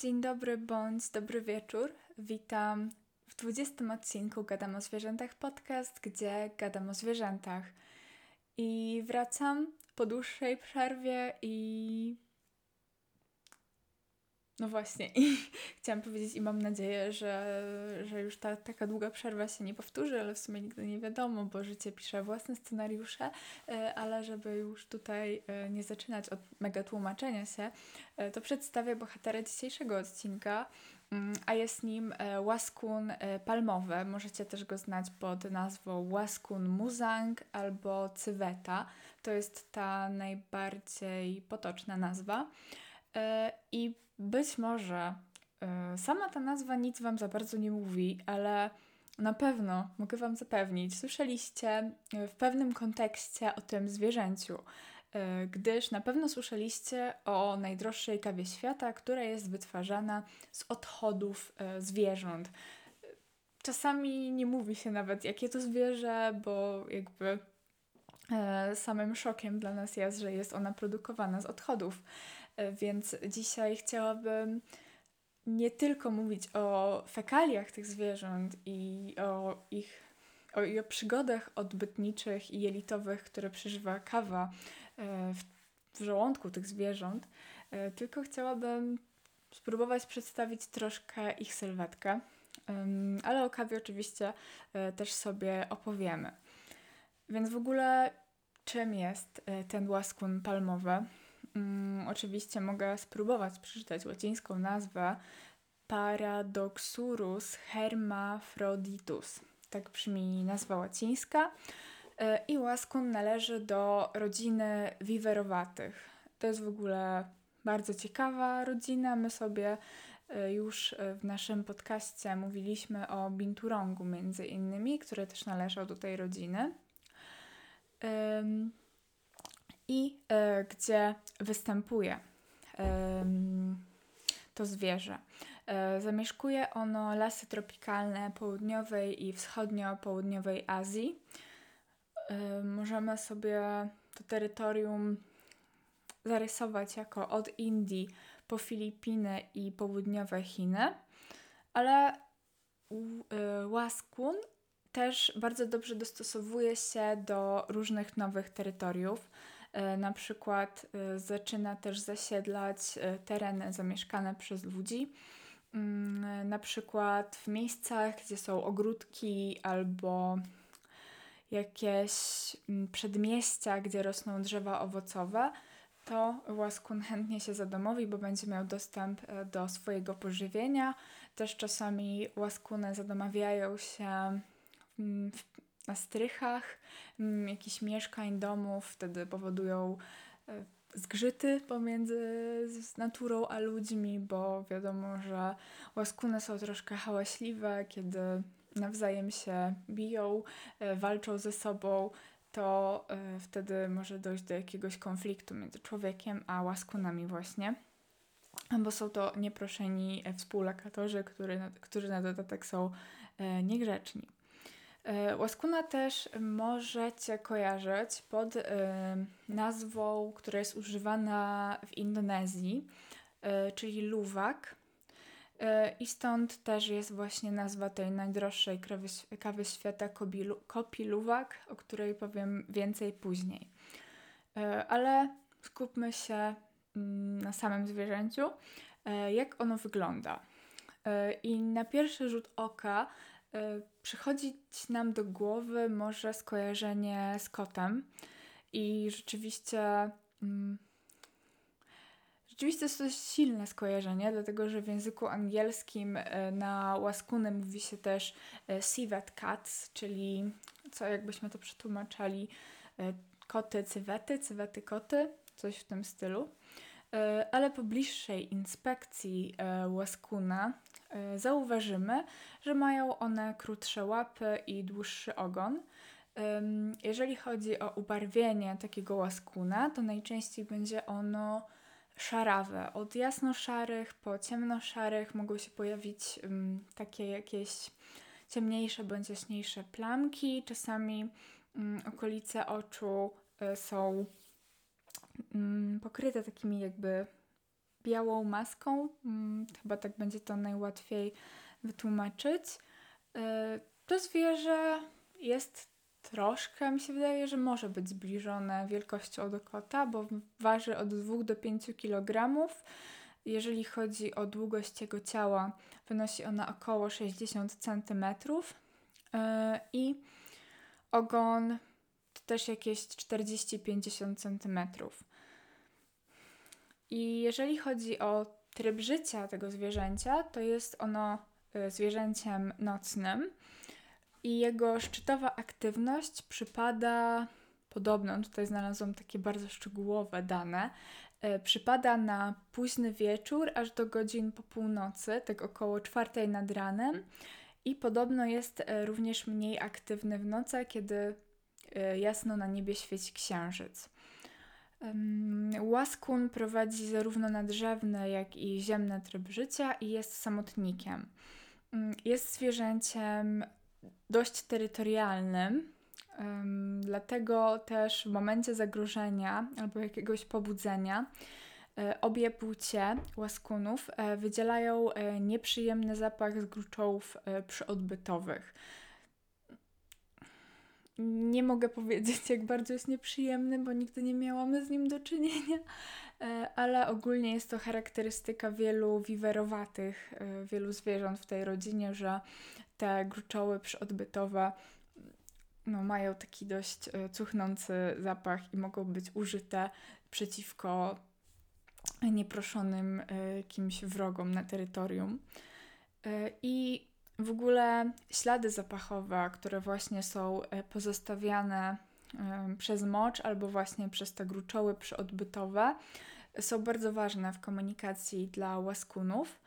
Dzień dobry bądź dobry wieczór. Witam w 20 odcinku Gadam o Zwierzętach podcast, gdzie gadam o zwierzętach. I wracam po dłuższej przerwie i no właśnie, i chciałam powiedzieć i mam nadzieję, że, że już ta taka długa przerwa się nie powtórzy, ale w sumie nigdy nie wiadomo, bo życie pisze własne scenariusze, e, ale żeby już tutaj e, nie zaczynać od mega tłumaczenia się, e, to przedstawię bohatera dzisiejszego odcinka, mm, a jest nim łaskun palmowy. Możecie też go znać pod nazwą łaskun muzang albo cyweta. To jest ta najbardziej potoczna nazwa. I być może y, sama ta nazwa nic Wam za bardzo nie mówi, ale na pewno mogę Wam zapewnić, słyszeliście y, w pewnym kontekście o tym zwierzęciu, gdyż na pewno słyszeliście o najdroższej kawie świata, która jest wytwarzana z odchodów zwierząt. Czasami nie mówi się nawet, jakie to zwierzę, bo jakby samym szokiem dla nas jest, że jest ona produkowana z odchodów. E, więc dzisiaj chciałabym nie tylko mówić o fekaliach tych zwierząt i o ich o, i o przygodach odbytniczych i jelitowych, które przeżywa kawa e, w, w żołądku tych zwierząt, e, tylko chciałabym spróbować przedstawić troszkę ich sylwetkę, ale o kawie oczywiście też sobie opowiemy. Więc w ogóle czym jest ten łaskun palmowy? Mm, oczywiście mogę spróbować przeczytać łacińską nazwę Paradoxurus hermaphroditus. Tak brzmi nazwa łacińska. E, I łaskun należy do rodziny wiwerowatych. To jest w ogóle bardzo ciekawa rodzina. My sobie e, już w naszym podcaście mówiliśmy o binturongu między innymi, który też należał do tej rodziny i e, gdzie występuje to zwierzę. E, zamieszkuje ono lasy tropikalne południowej i wschodnio-południowej Azji. E, możemy sobie to terytorium zarysować jako od Indii po Filipiny i południowe Chiny, ale łaskun też bardzo dobrze dostosowuje się do różnych nowych terytoriów. E, na przykład e, zaczyna też zasiedlać e, tereny zamieszkane przez ludzi. Mm, na przykład w miejscach, gdzie są ogródki albo jakieś mm, przedmieścia, gdzie rosną drzewa owocowe, to łaskun chętnie się zadomowi, bo będzie miał dostęp do swojego pożywienia. Też czasami łaskune zadomawiają się w na strychach mm, jakichś mieszkań, domów, wtedy powodują e, zgrzyty pomiędzy naturą a ludźmi, bo wiadomo, że łaskune są troszkę hałaśliwe, kiedy nawzajem się biją, e, walczą ze sobą, to e, wtedy może dojść do jakiegoś konfliktu między człowiekiem a łaskunami właśnie. Bo są to nieproszeni współlokatorzy, który, którzy na dodatek są niegrzeczni. E, łaskuna też możecie kojarzyć pod y, nazwą, która jest używana w Indonezji, y, czyli luwak. I stąd też jest właśnie nazwa tej najdroższej kawy, kawy świata, kopi luwak, o której powiem więcej później. Ale skupmy się mm, na samym zwierzęciu, jak ono wygląda. I na pierwszy rzut oka E, przychodzić nam do głowy może skojarzenie z kotem i rzeczywiście mm, rzeczywiście jest to silne skojarzenie, dlatego że w języku angielskim e, na łaskuny mówi się też civet cats, czyli co jakbyśmy to przetłumaczali koty cywety, cywety koty, coś w tym stylu. Ale po bliższej inspekcji łaskuna zauważymy, że mają one krótsze łapy i dłuższy ogon. Jeżeli chodzi o ubarwienie takiego łaskuna, to najczęściej będzie ono szarawe. Od jasno-szarych po ciemno-szarych mogą się pojawić takie jakieś ciemniejsze bądź jaśniejsze plamki. Czasami okolice oczu e, są pokryte takimi jakby białą maską. Hmm, chyba tak będzie to najłatwiej wytłumaczyć. E, to zwierzę jest troszkę, mi się wydaje, że może być zbliżone wielkością do kota, bo waży od 2 do 5 kg. Jeżeli chodzi o długość jego ciała, wynosi ona około 60 cm e, i ogon to też jakieś 40-50 cm. I jeżeli chodzi o tryb życia tego zwierzęcia, to jest ono e, zwierzęciem nocnym i jego szczytowa aktywność przypada, podobno tutaj znalazłam takie bardzo szczegółowe dane, e, przypada na późny wieczór, aż do godzin po północy, tak około czwartej nad ranem. I podobno jest e, również mniej aktywny w nocy, kiedy jasno na niebie świeci księżyc. Łaskun prowadzi zarówno nadrzewny, jak i ziemny tryb życia i jest samotnikiem. Mm, jest zwierzęciem dość terytorialnym, dlatego też w momencie zagrożenia albo jakiegoś pobudzenia e, obie płcie łaskunów e, wydzielają e, nieprzyjemny zapach z gruczołów przyodbytowych. Nie mogę powiedzieć, jak bardzo jest nieprzyjemny, bo nigdy nie miałam z nim do czynienia, ale ogólnie jest to charakterystyka wielu wiwerowatych, wielu zwierząt w tej rodzinie, że te gruczoły przyodbytowe no, mają taki dość e, cuchnący zapach i mogą być użyte przeciwko nieproszonym e, kimś wrogom na terytorium. E, I w ogóle ślady zapachowe, które właśnie są pozostawiane przez mocz albo właśnie przez te gruczoły przyodbytowe, są bardzo ważne w komunikacji dla łaskunów,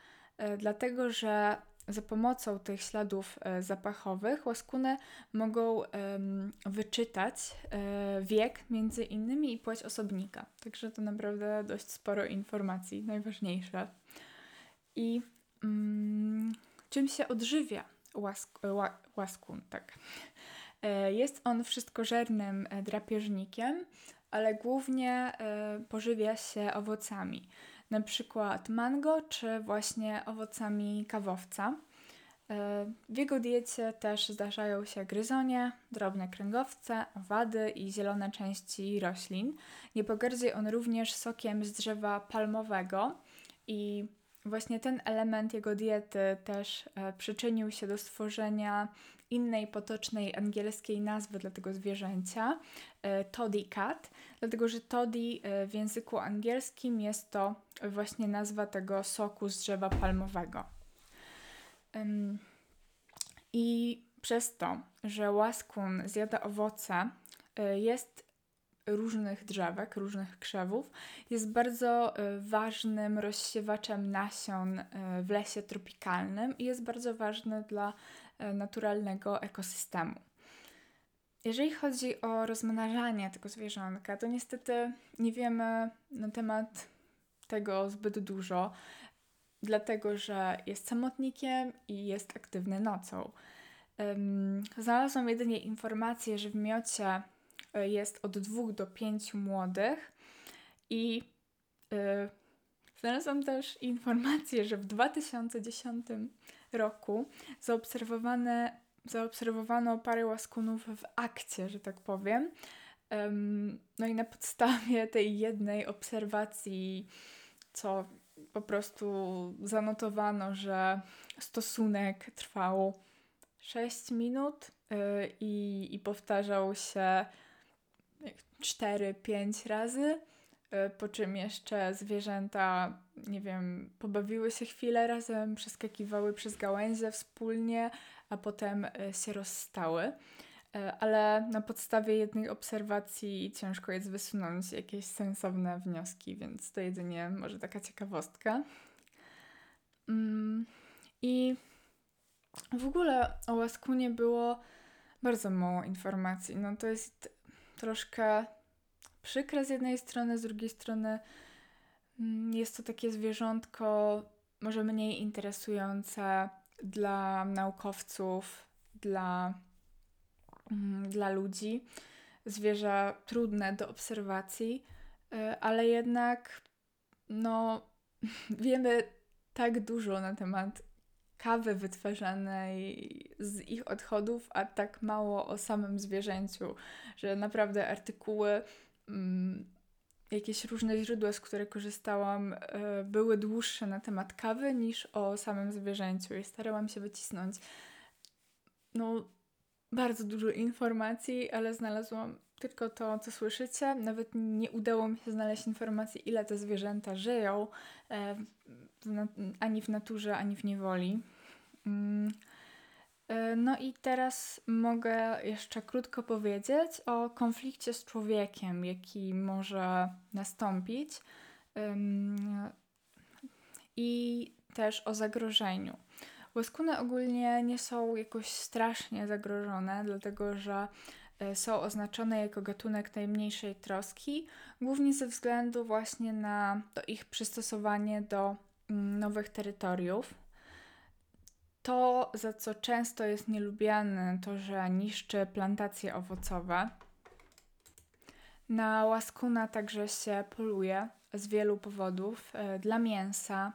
dlatego że za pomocą tych śladów e, zapachowych łaskune mogą wyczytać e, wiek między innymi i płeć osobnika. Także to naprawdę dość sporo informacji, najważniejsze. I mm, czym się odżywia łask, ła, łaskun? Tak. E, jest on wszystkożernym drapieżnikiem, ale głównie pożywia się owocami na przykład mango czy właśnie owocami kawowca. E, w jego diecie też zdarzają się gryzonie, drobne kręgowce, owady i zielone części roślin. Nie pogardzi on również sokiem z drzewa palmowego i właśnie ten element jego diety też e, przyczynił się do stworzenia innej potocznej angielskiej nazwy dla tego zwierzęcia, e, toddy cat, dlatego że toddy e, w języku angielskim jest to właśnie nazwa tego soku z drzewa palmowego. I przez to, że łaskun zjada owoce, jest różnych drzewek, różnych krzewów, jest bardzo ważnym rozsiewaczem nasion w lesie tropikalnym i jest bardzo ważny dla E, naturalnego ekosystemu. Jeżeli chodzi o rozmnażanie tego zwierzątka, to niestety nie wiemy na temat tego zbyt dużo, dlatego że jest samotnikiem i jest aktywny nocą. Znalazłam jedynie informację, że w miocie e, jest od dwóch do pięciu młodych i yy, znalazłam też informację, że w 2010 roku zaobserwowane, zaobserwowano parę łaskunów w akcie, że tak powiem. No i na podstawie tej jednej obserwacji, co po prostu zanotowano, że stosunek trwał 6 minut y, i, i powtarzał się 4-5 razy. E, po czym jeszcze zwierzęta, nie wiem, pobawiły się chwilę razem, przeskakiwały przez gałęzie wspólnie, a potem e, się rozstały. E, ale na podstawie jednej obserwacji ciężko jest wysunąć jakieś sensowne wnioski, więc to jedynie może taka ciekawostka. Mm, I w ogóle o łaskunie było bardzo mało informacji. No to jest troszkę przykre z jednej strony, z drugiej strony mm, jest to takie zwierzątko może mniej interesujące dla naukowców, dla, mm, dla ludzi. Zwierzę trudne do obserwacji, y, ale jednak no, wiemy tak dużo na temat kawy wytwarzanej z ich odchodów, a tak mało o samym zwierzęciu, że naprawdę artykuły, mm, jakieś różne źródła, z których korzystałam, y, były dłuższe na temat kawy niż o samym zwierzęciu i starałam się wycisnąć no, bardzo dużo informacji, ale znalazłam tylko to, co słyszycie. Nawet nie udało mi się znaleźć informacji, ile te zwierzęta żyją, e, ani w naturze, ani w niewoli. Mm. E, no i teraz mogę jeszcze krótko powiedzieć o konflikcie z człowiekiem, jaki może nastąpić i też o zagrożeniu. Łaskune ogólnie nie są jakoś strasznie zagrożone, dlatego że e, są oznaczone jako gatunek najmniejszej troski, głównie ze względu właśnie na to ich przystosowanie do nowych terytoriów. To, za co często jest nielubiane, to że niszczy plantacje owocowe. Na łaskuna także się poluje z wielu powodów e, dla mięsa,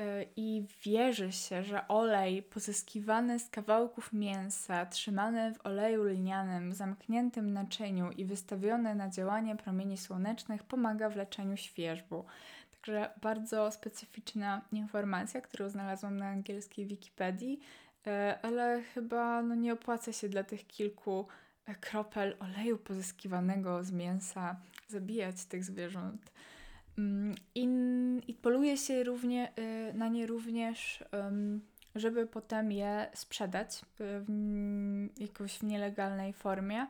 E, i wierzy się, że olej pozyskiwany z kawałków mięsa, trzymany w oleju lnianym, zamkniętym naczyniu i wystawiony na działanie promieni słonecznych pomaga w leczeniu świeżbu. Także bardzo specyficzna informacja, którą znalazłam na angielskiej Wikipedii, e, ale chyba no, nie opłaca się dla tych kilku e, kropel oleju pozyskiwanego z mięsa zabijać tych zwierząt. Mm, I, i poluje się równie, y, na nie również, żeby potem je sprzedać w, jakoś w nielegalnej formie.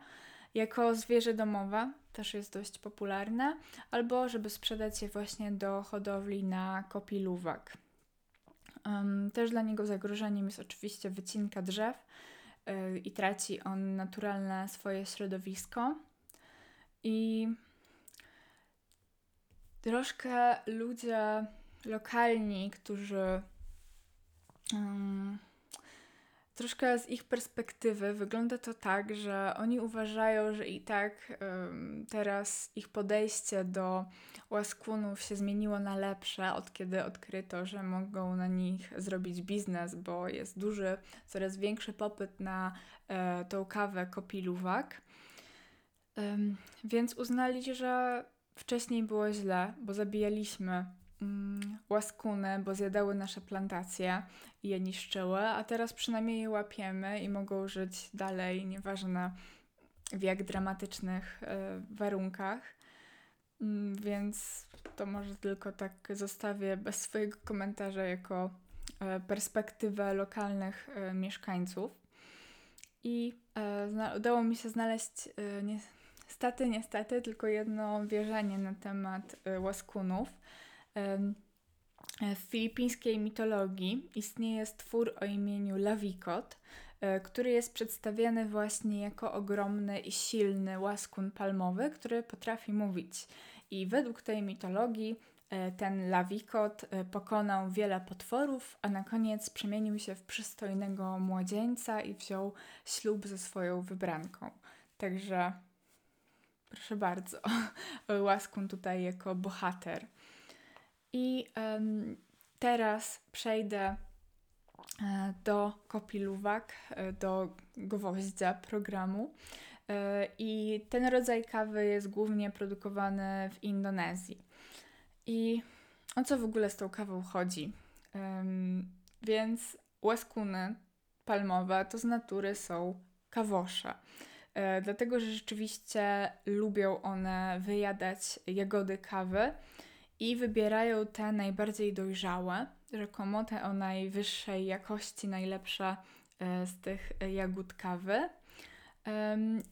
Jako zwierzę domowe też jest dość popularne, albo żeby sprzedać je właśnie do hodowli na kopiluwak. Um, też dla niego zagrożeniem jest oczywiście wycinka drzew yy, i traci on naturalne swoje środowisko. I troszkę ludzie lokalni, którzy um, troszkę z ich perspektywy wygląda to tak, że oni uważają, że i tak teraz ich podejście do łaskunów się zmieniło na lepsze, od kiedy odkryto, że mogą na nich zrobić biznes, bo jest duży, coraz większy popyt na e, tą kawę kopiluwak. Więc uznali, że Wcześniej było źle, bo zabijaliśmy mm, łaskuny, bo zjadały nasze plantacje i je niszczyły, a teraz przynajmniej je łapiemy i mogą żyć dalej, nieważne w jak dramatycznych y, warunkach. Mm, więc to może tylko tak zostawię bez swojego komentarza jako y, perspektywę lokalnych y, mieszkańców. I udało mi się znaleźć nie, Niestety, niestety, tylko jedno wierzenie na temat łaskunów. W filipińskiej mitologii istnieje stwór o imieniu Lawikot, y, który jest przedstawiany właśnie jako ogromny i silny łaskun palmowy, który potrafi mówić. I według tej mitologii y, ten Lawikot pokonał wiele potworów, a na koniec przemienił się w przystojnego młodzieńca i wziął ślub ze swoją wybranką. Także Proszę bardzo. Łaskun tutaj jako bohater. I um, teraz przejdę e, do kopiluwak, e, do gwoździa programu. E, I ten rodzaj kawy jest głównie produkowany w Indonezji. I o co w ogóle z tą kawą chodzi? Um, więc łaskuny palmowe to z natury są kawosze. E, dlatego że rzeczywiście lubią one wyjadać jagody kawy i wybierają te najbardziej dojrzałe, rzekomo te o najwyższej jakości, najlepsze e, z tych jagód kawy.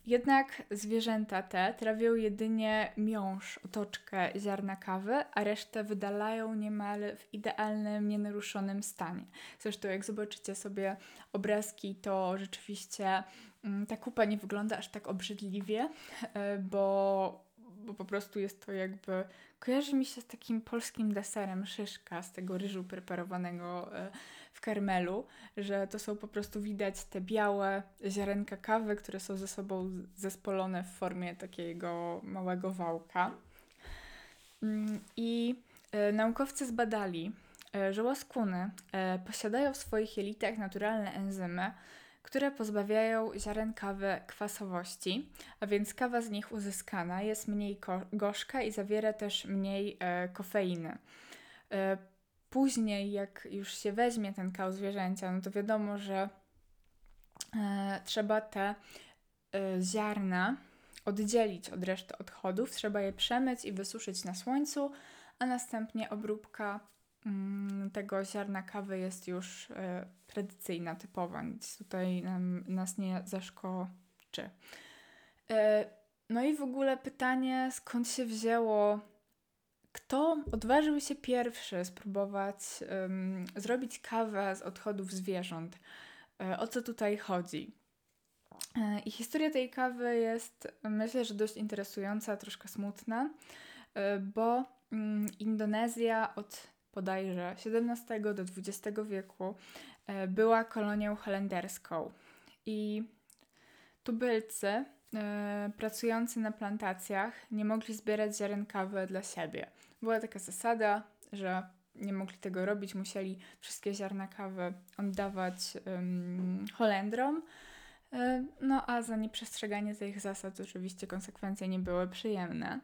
Jednak zwierzęta te trawią jedynie miąższ, otoczkę ziarna kawy, a resztę wydalają niemal w idealnym, nienaruszonym stanie. Zresztą jak zobaczycie sobie obrazki, to rzeczywiście Mm, ta kupa nie wygląda aż tak obrzydliwie, e, bo, bo po prostu jest to jakby. Kojarzy mi się z takim polskim deserem szyszka, z tego ryżu preparowanego e, w karmelu, że to są po prostu widać te białe ziarenka kawy, które są ze sobą zespolone w formie takiego małego wałka. Mm, I Naukowcy zbadali, że łaskuny posiadają w swoich jelitach naturalne enzymy, które pozbawiają ziaren kawy kwasowości, a więc kawa z nich uzyskana jest mniej gorzka i zawiera też mniej e, kofeiny. E, później, jak już się weźmie ten kał zwierzęcia, no to wiadomo, że e, trzeba te e, ziarna oddzielić od reszty odchodów, trzeba je przemyć i wysuszyć na słońcu, a następnie obróbka tego ziarna kawy jest już e, tradycyjna, typowa, nic tutaj nam, nas nie zaszkoczy. E, no i w ogóle pytanie, skąd się wzięło, kto odważył się pierwszy spróbować zrobić kawę z odchodów zwierząt? E, o co tutaj chodzi? I historia tej kawy jest, myślę, że dość interesująca, troszkę smutna, bo mm, Indonezja od bodajże XVII do XX wieku E, była kolonią holenderską i tubylcy e, pracujący na plantacjach nie mogli zbierać ziaren kawy dla siebie. Była taka zasada, że nie mogli tego robić, musieli wszystkie ziarna kawy oddawać um, Holendrom. E, no a za nieprzestrzeganie tych zasad oczywiście konsekwencje nie były przyjemne.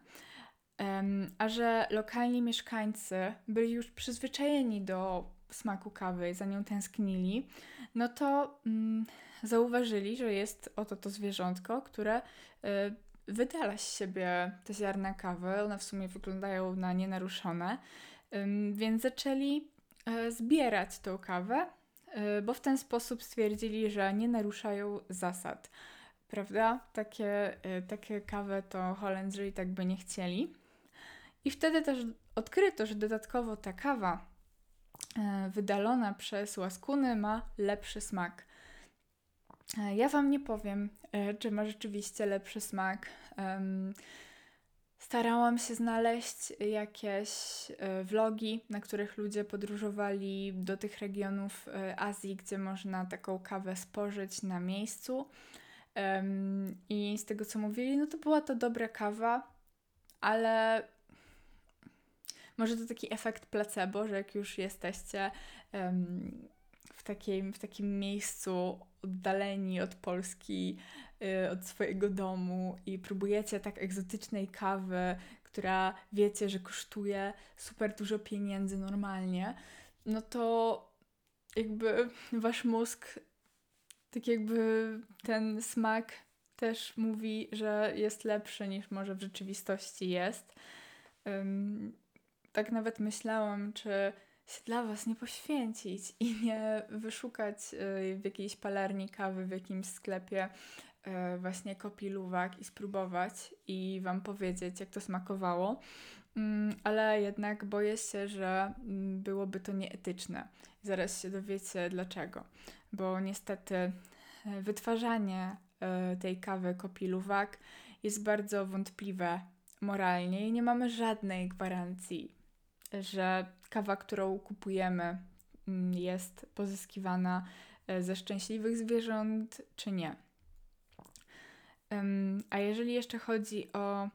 A że lokalni mieszkańcy byli już przyzwyczajeni do smaku kawy, za nią tęsknili, no to mm, zauważyli, że jest oto to zwierzątko, które y, wydala z siebie te ziarna kawy. One w sumie wyglądają na nienaruszone, więc zaczęli y, zbierać tą kawę, y, bo w ten sposób stwierdzili, że nie naruszają zasad. Prawda? Takie, y, takie kawę to Holendrzy i tak by nie chcieli. I wtedy też odkryto, że dodatkowo ta kawa E, wydalona przez łaskuny ma lepszy smak. E, ja Wam nie powiem, e, czy ma rzeczywiście lepszy smak. Starałam się znaleźć jakieś vlogi, na których ludzie podróżowali do tych regionów Azji, gdzie można taką kawę spożyć na miejscu. I z tego co mówili, no to była to dobra kawa, ale może to taki efekt placebo, że jak już jesteście um, w, takim, w takim miejscu oddaleni od Polski, y, od swojego domu i próbujecie tak egzotycznej kawy, która wiecie, że kosztuje super dużo pieniędzy normalnie, no to jakby wasz mózg, tak jakby ten smak też mówi, że jest lepszy niż może w rzeczywistości jest. Tak nawet myślałam, czy się dla Was nie poświęcić i nie wyszukać y, w jakiejś palarni kawy w jakimś sklepie y, właśnie kopiluwak i spróbować i Wam powiedzieć, jak to smakowało. Mm, ale jednak boję się, że mm, byłoby to nieetyczne. Zaraz się dowiecie dlaczego. Bo niestety y, wytwarzanie tej kawy kopiluwak jest bardzo wątpliwe moralnie i nie mamy żadnej gwarancji że kawa, którą kupujemy, mm, jest pozyskiwana e, ze szczęśliwych zwierząt, czy nie. A jeżeli jeszcze chodzi o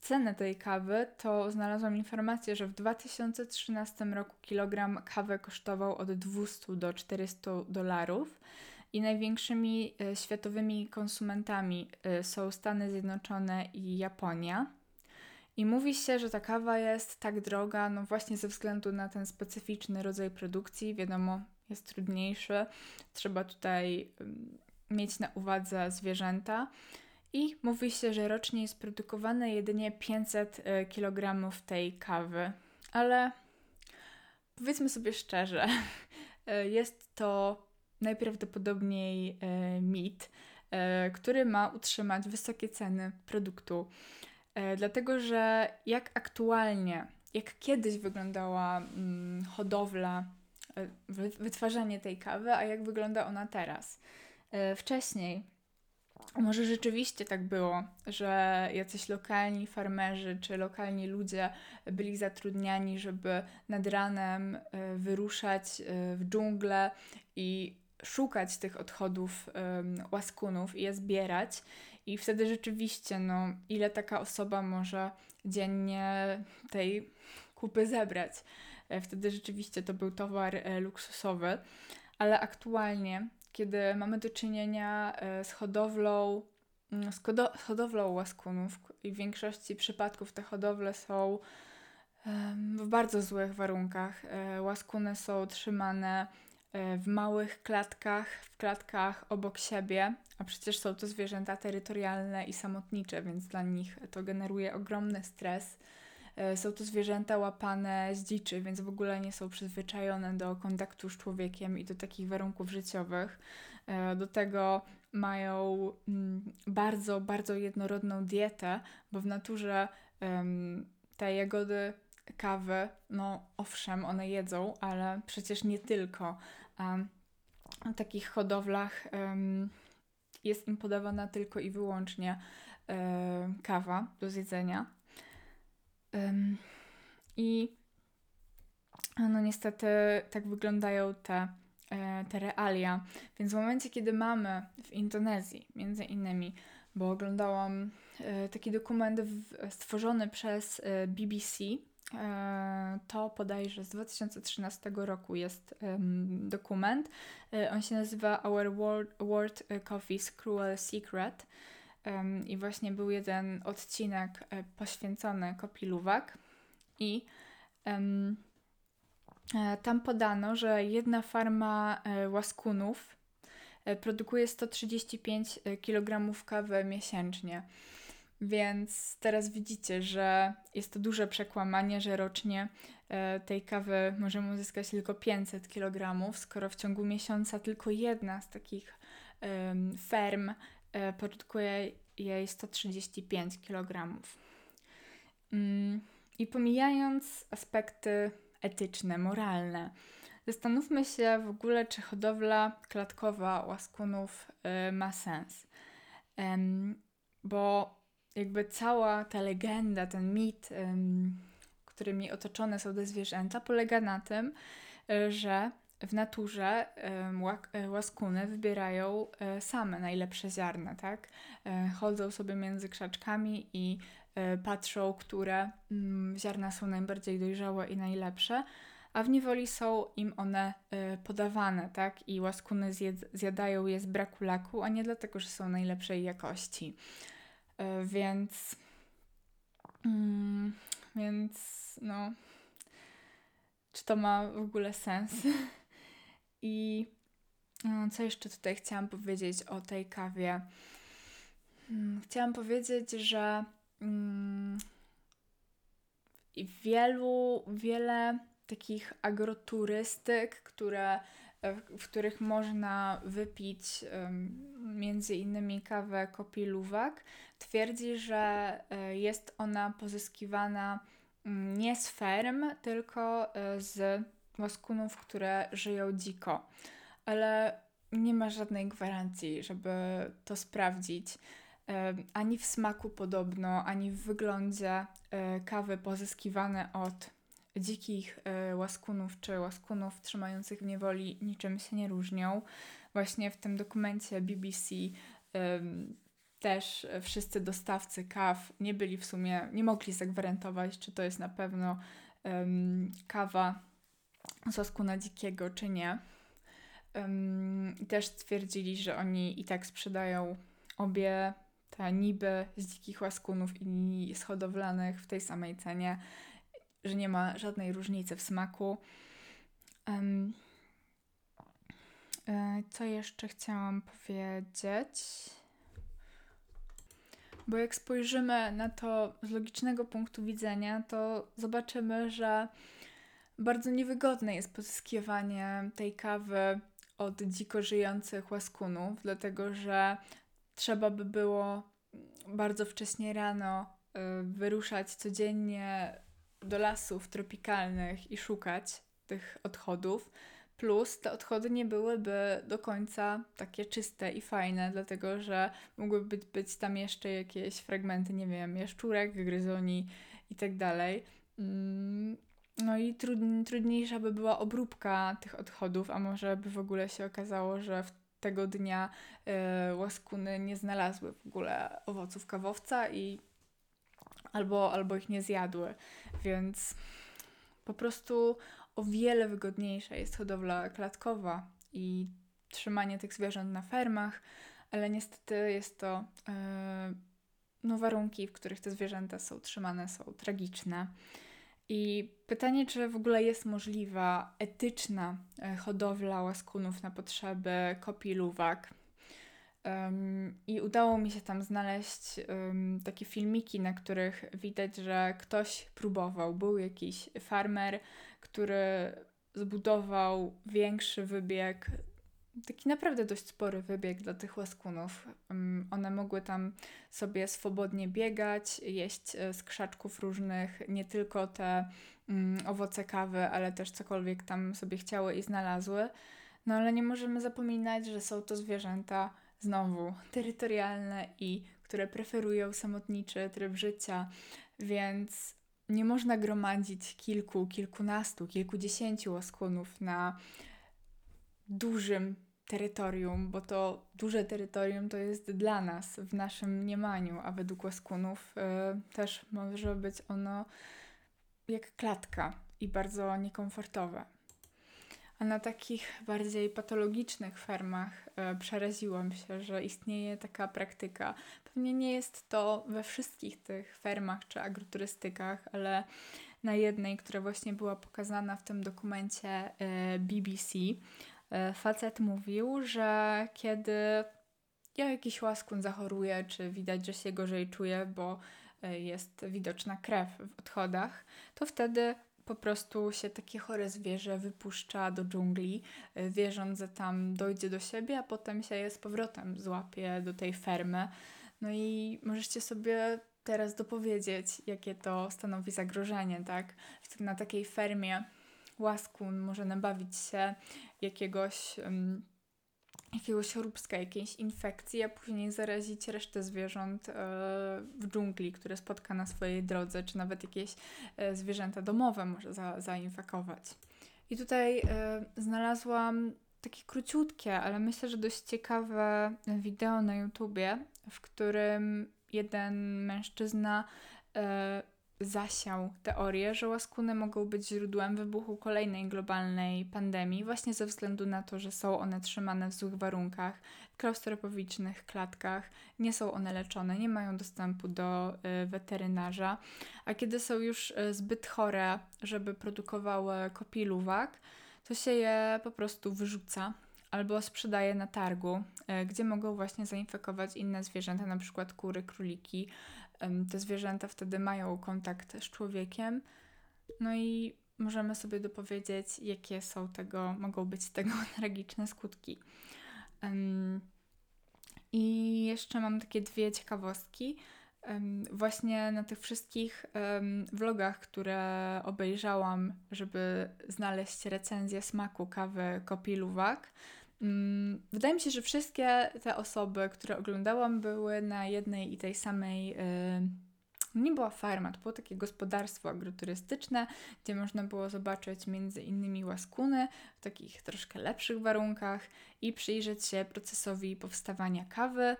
cenę tej kawy, to znalazłam informację, że w 2013 roku kilogram kawy kosztował od 200 do 400 dolarów i największymi e, światowymi konsumentami e, są Stany Zjednoczone i Japonia. I mówi się, że ta kawa jest tak droga, no właśnie ze względu na ten specyficzny rodzaj produkcji. Wiadomo, jest trudniejszy, trzeba tutaj mieć na uwadze zwierzęta. I mówi się, że rocznie jest produkowane jedynie 500 e, kg tej kawy. Ale powiedzmy sobie szczerze, e, jest to najprawdopodobniej e, mit, który ma utrzymać wysokie ceny produktu dlatego, że jak aktualnie, jak kiedyś wyglądała mm, hodowla, e, wytwarzanie tej kawy, a jak wygląda ona teraz. E, wcześniej może rzeczywiście tak było, że jacyś lokalni farmerzy czy lokalni ludzie byli zatrudniani, żeby nad ranem wyruszać w dżunglę i szukać tych odchodów łaskunów i je zbierać. I wtedy rzeczywiście, no, ile taka osoba może dziennie tej kupy zebrać. E, wtedy rzeczywiście to był towar e, luksusowy, ale aktualnie, kiedy mamy do czynienia e, z hodowlą, mm, z, z hodowlą łaskunów i w większości przypadków te hodowle są w bardzo złych warunkach. Łaskuny są trzymane w małych klatkach, w klatkach obok siebie, a przecież są to zwierzęta terytorialne i samotnicze, więc dla nich to generuje ogromny stres. E, są to zwierzęta łapane z dziczy, więc w ogóle nie są przyzwyczajone do kontaktu z człowiekiem i do takich warunków życiowych. E, do tego mają mm, bardzo, bardzo jednorodną dietę, bo w naturze te jagody, kawy, no owszem, one jedzą, ale przecież nie tylko. w takich hodowlach jest im podawana tylko i wyłącznie e, kawa do zjedzenia. I no niestety tak wyglądają te, e, te realia. Więc w momencie, kiedy mamy w Indonezji, między innymi, bo oglądałam e, taki dokument stworzony przez BBC, to bodajże z 2013 roku jest dokument. On się nazywa Our World, World Coffee's Cruel Secret. I właśnie był jeden odcinek e, poświęcony kopiluwak i um, tam podano, że jedna farma e, łaskunów produkuje 135 kg kawy miesięcznie. Więc teraz widzicie, że jest to duże przekłamanie, że rocznie tej kawy możemy uzyskać tylko 500 kg, skoro w ciągu miesiąca tylko jedna z takich ferm E, produkuje jej 135 kg. Mm, I pomijając aspekty etyczne, moralne, zastanówmy się w ogóle, czy hodowla klatkowa łaskunów e, ma sens. Bo jakby cała ta legenda, ten mit, którymi otoczone są te zwierzęta, polega na tym, e, że w naturze e, łaskuny wybierają e, same najlepsze ziarna, tak? Chodzą sobie między krzaczkami i patrzą, które mm, ziarna są najbardziej dojrzałe i najlepsze, a w niewoli są im one podawane, tak? I łaskuny zjadają je z braku laku, a nie dlatego, że są najlepszej jakości. Więc... Mm, więc no... Czy to ma w ogóle sens? I e, co jeszcze tutaj chciałam powiedzieć o tej kawie? Hmm, chciałam powiedzieć, że mm, wielu, wiele takich agroturystyk, które, e, w których można wypić między innymi kawę kopiluwak, twierdzi, że e, jest ona pozyskiwana mm, nie z ferm, tylko z łaskunów, które żyją dziko, ale nie ma żadnej gwarancji, żeby to sprawdzić. Ani w smaku podobno, ani w wyglądzie kawy pozyskiwane od dzikich łaskunów czy łaskunów trzymających w niewoli niczym się nie różnią. Właśnie w tym dokumencie BBC też wszyscy dostawcy kaw nie byli w sumie, nie mogli zagwarantować, czy to jest na pewno kawa sosku na dzikiego, czy nie. Um, też stwierdzili, że oni i tak sprzedają obie te niby z dzikich łaskunów i z hodowlanych w tej samej cenie, że nie ma żadnej różnicy w smaku. Um, co jeszcze chciałam powiedzieć? Bo jak spojrzymy na to z logicznego punktu widzenia, to zobaczymy, że bardzo niewygodne jest pozyskiwanie tej kawy od dziko żyjących łaskunów, dlatego że trzeba by było bardzo wcześnie rano y, wyruszać codziennie do lasów tropikalnych i szukać tych odchodów. Plus te odchody nie byłyby do końca takie czyste i fajne, dlatego że mogłyby być, być tam jeszcze jakieś fragmenty, nie wiem, jaszczurek, gryzoni i tak dalej. Mm, no i trud, trudniejsza by była obróbka tych odchodów, a może by w ogóle się okazało, że tego dnia y, łaskuny nie znalazły w ogóle owoców kawowca i albo, albo ich nie zjadły, więc Po prostu o wiele wygodniejsza jest hodowla klatkowa i trzymanie tych zwierząt na fermach, ale niestety jest to yy, no, warunki, w których te zwierzęta są trzymane, są tragiczne. I pytanie, czy w ogóle jest możliwa etyczna e, hodowla łaskunów na potrzeby kopii luwak. Um, I udało mi się tam znaleźć um, takie filmiki, na których widać, że ktoś próbował. Był jakiś farmer, który zbudował większy wybieg taki naprawdę dość spory wybieg dla tych łaskunów. One mogły tam sobie swobodnie biegać, jeść e, z krzaczków różnych, nie tylko te um, owoce kawy, ale też cokolwiek tam sobie chciały i znalazły. No ale nie możemy zapominać, że są to zwierzęta znowu terytorialne i które preferują samotniczy tryb życia, więc nie można gromadzić kilku, kilkunastu, kilkudziesięciu łaskunów na dużym terytorium, bo to duże terytorium to jest dla nas w naszym mniemaniu, a według łaskunów y, też może być ono jak klatka i bardzo niekomfortowe. A na takich bardziej patologicznych fermach y, przeraziłam się, że istnieje taka praktyka. Pewnie nie jest to we wszystkich tych fermach czy agroturystykach, ale na jednej, która właśnie była pokazana w tym dokumencie y, BBC, E, facet mówił, że kiedy jakiś łaskun zachoruje, czy widać, że się gorzej czuje, bo e, jest widoczna krew w odchodach, to wtedy po prostu się takie chore zwierzę wypuszcza do dżungli, e, wierząc, że tam dojdzie do siebie, a potem się je z powrotem złapie do tej fermy. No i możecie sobie teraz dopowiedzieć, jakie to stanowi zagrożenie, tak? Na takiej fermie łaskun może nabawić się jakiegoś, um, jakiegoś choróbska, jakiejś infekcji, a później zarazić resztę zwierząt e, w dżungli, które spotka na swojej drodze, czy nawet jakieś e, zwierzęta domowe może za, zainfekować. I tutaj e, znalazłam takie króciutkie, ale myślę, że dość ciekawe wideo na YouTubie, w którym jeden mężczyzna zasiał teorię, że łaskuny mogą być źródłem wybuchu kolejnej globalnej pandemii, właśnie ze względu na to, że są one trzymane w złych warunkach, w klaustrofobicznych klatkach, nie są one leczone, nie mają dostępu do y, weterynarza, a kiedy są już y, zbyt chore, żeby produkowały kopiluwak, to się je po prostu wyrzuca albo sprzedaje na targu, y, gdzie mogą właśnie zainfekować inne zwierzęta, na przykład kury, króliki, te zwierzęta wtedy mają kontakt z człowiekiem. No i możemy sobie dopowiedzieć, jakie są tego, mogą być tego tragiczne skutki. I jeszcze mam takie dwie ciekawostki. Właśnie na tych wszystkich vlogach, które obejrzałam, żeby znaleźć recenzję smaku kawy Kopi Luwak, wydaje mi się, że wszystkie te osoby, które oglądałam, były na jednej i tej samej. Yy, nie była farma, to było takie gospodarstwo agroturystyczne, gdzie można było zobaczyć między innymi łaskuny w takich troszkę lepszych warunkach i przyjrzeć się procesowi powstawania kawy.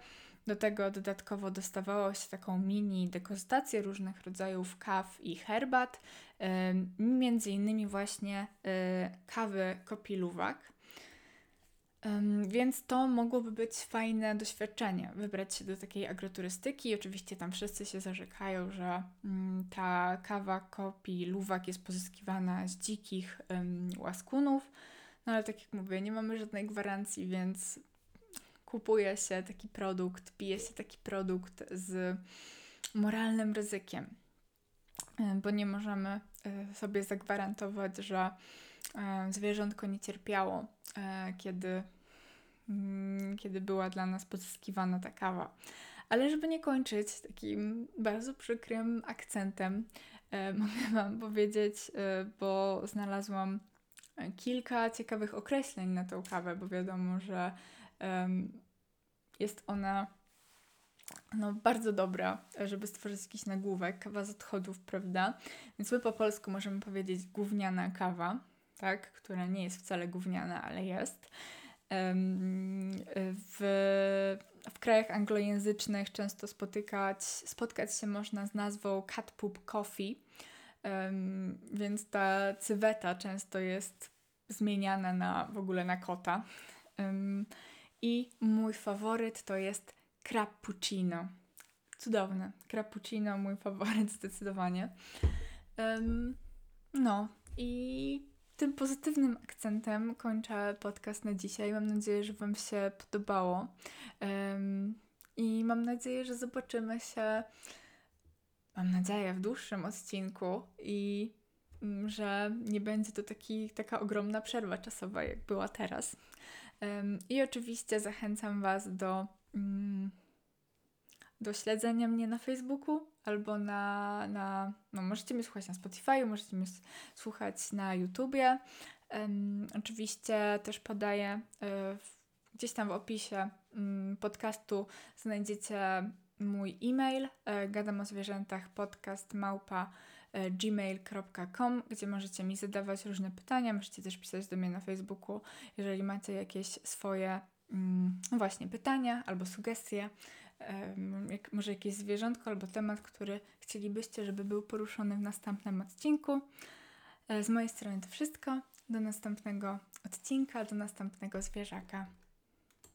Do tego dodatkowo dostawało się taką mini degustację różnych rodzajów kaw i herbat, yy, między innymi właśnie yy, kawy kopiluwak. Więc to mogłoby być fajne doświadczenie, wybrać się do takiej agroturystyki. Oczywiście tam wszyscy się zarzekają, że um, ta kawa kopi luwak jest pozyskiwana z dzikich łaskunów, no ale tak jak mówię, nie mamy żadnej gwarancji, więc kupuje się taki produkt, pije się taki produkt z moralnym ryzykiem, bo nie możemy e, sobie zagwarantować, że zwierzątko nie cierpiało, e, kiedy, mm, kiedy była dla nas pozyskiwana ta kawa. Ale żeby nie kończyć takim bardzo przykrym akcentem, e, mogę Wam powiedzieć, bo znalazłam kilka ciekawych określeń na tą kawę, bo wiadomo, że jest ona no, bardzo dobra, żeby stworzyć jakiś nagłówek, kawa z odchodów, prawda? Więc my po polsku możemy powiedzieć gówniana kawa tak, która nie jest wcale gówniana, ale jest. W, w krajach anglojęzycznych często spotykać, spotkać się można z nazwą cat poop coffee, więc ta cyweta często jest zmieniana na w ogóle na kota. I mój faworyt to jest cappuccino. Cudowne. Cappuccino, mój faworyt zdecydowanie. No i tym pozytywnym akcentem kończę podcast na dzisiaj. Mam nadzieję, że Wam się podobało. I mam nadzieję, że zobaczymy się, mam nadzieję, w dłuższym odcinku i um, że nie będzie to taki, taka ogromna przerwa czasowa, jak była teraz. I oczywiście zachęcam Was do. Do śledzenia mnie na Facebooku albo na, na no możecie mnie słuchać na Spotify, możecie mnie słuchać na YouTubie. Um, oczywiście też podaję y, gdzieś tam w opisie y, podcastu znajdziecie mój e-mail y, gadam o zwierzętach podcast małpa gmail.com, gdzie możecie mi zadawać różne pytania, możecie też pisać do mnie na Facebooku, jeżeli macie jakieś swoje mm, właśnie pytania albo sugestie jak, może jakieś zwierzątko albo temat, który chcielibyście, żeby był poruszony w następnym odcinku. E, z mojej strony to wszystko. Do następnego odcinka, do następnego zwierzaka.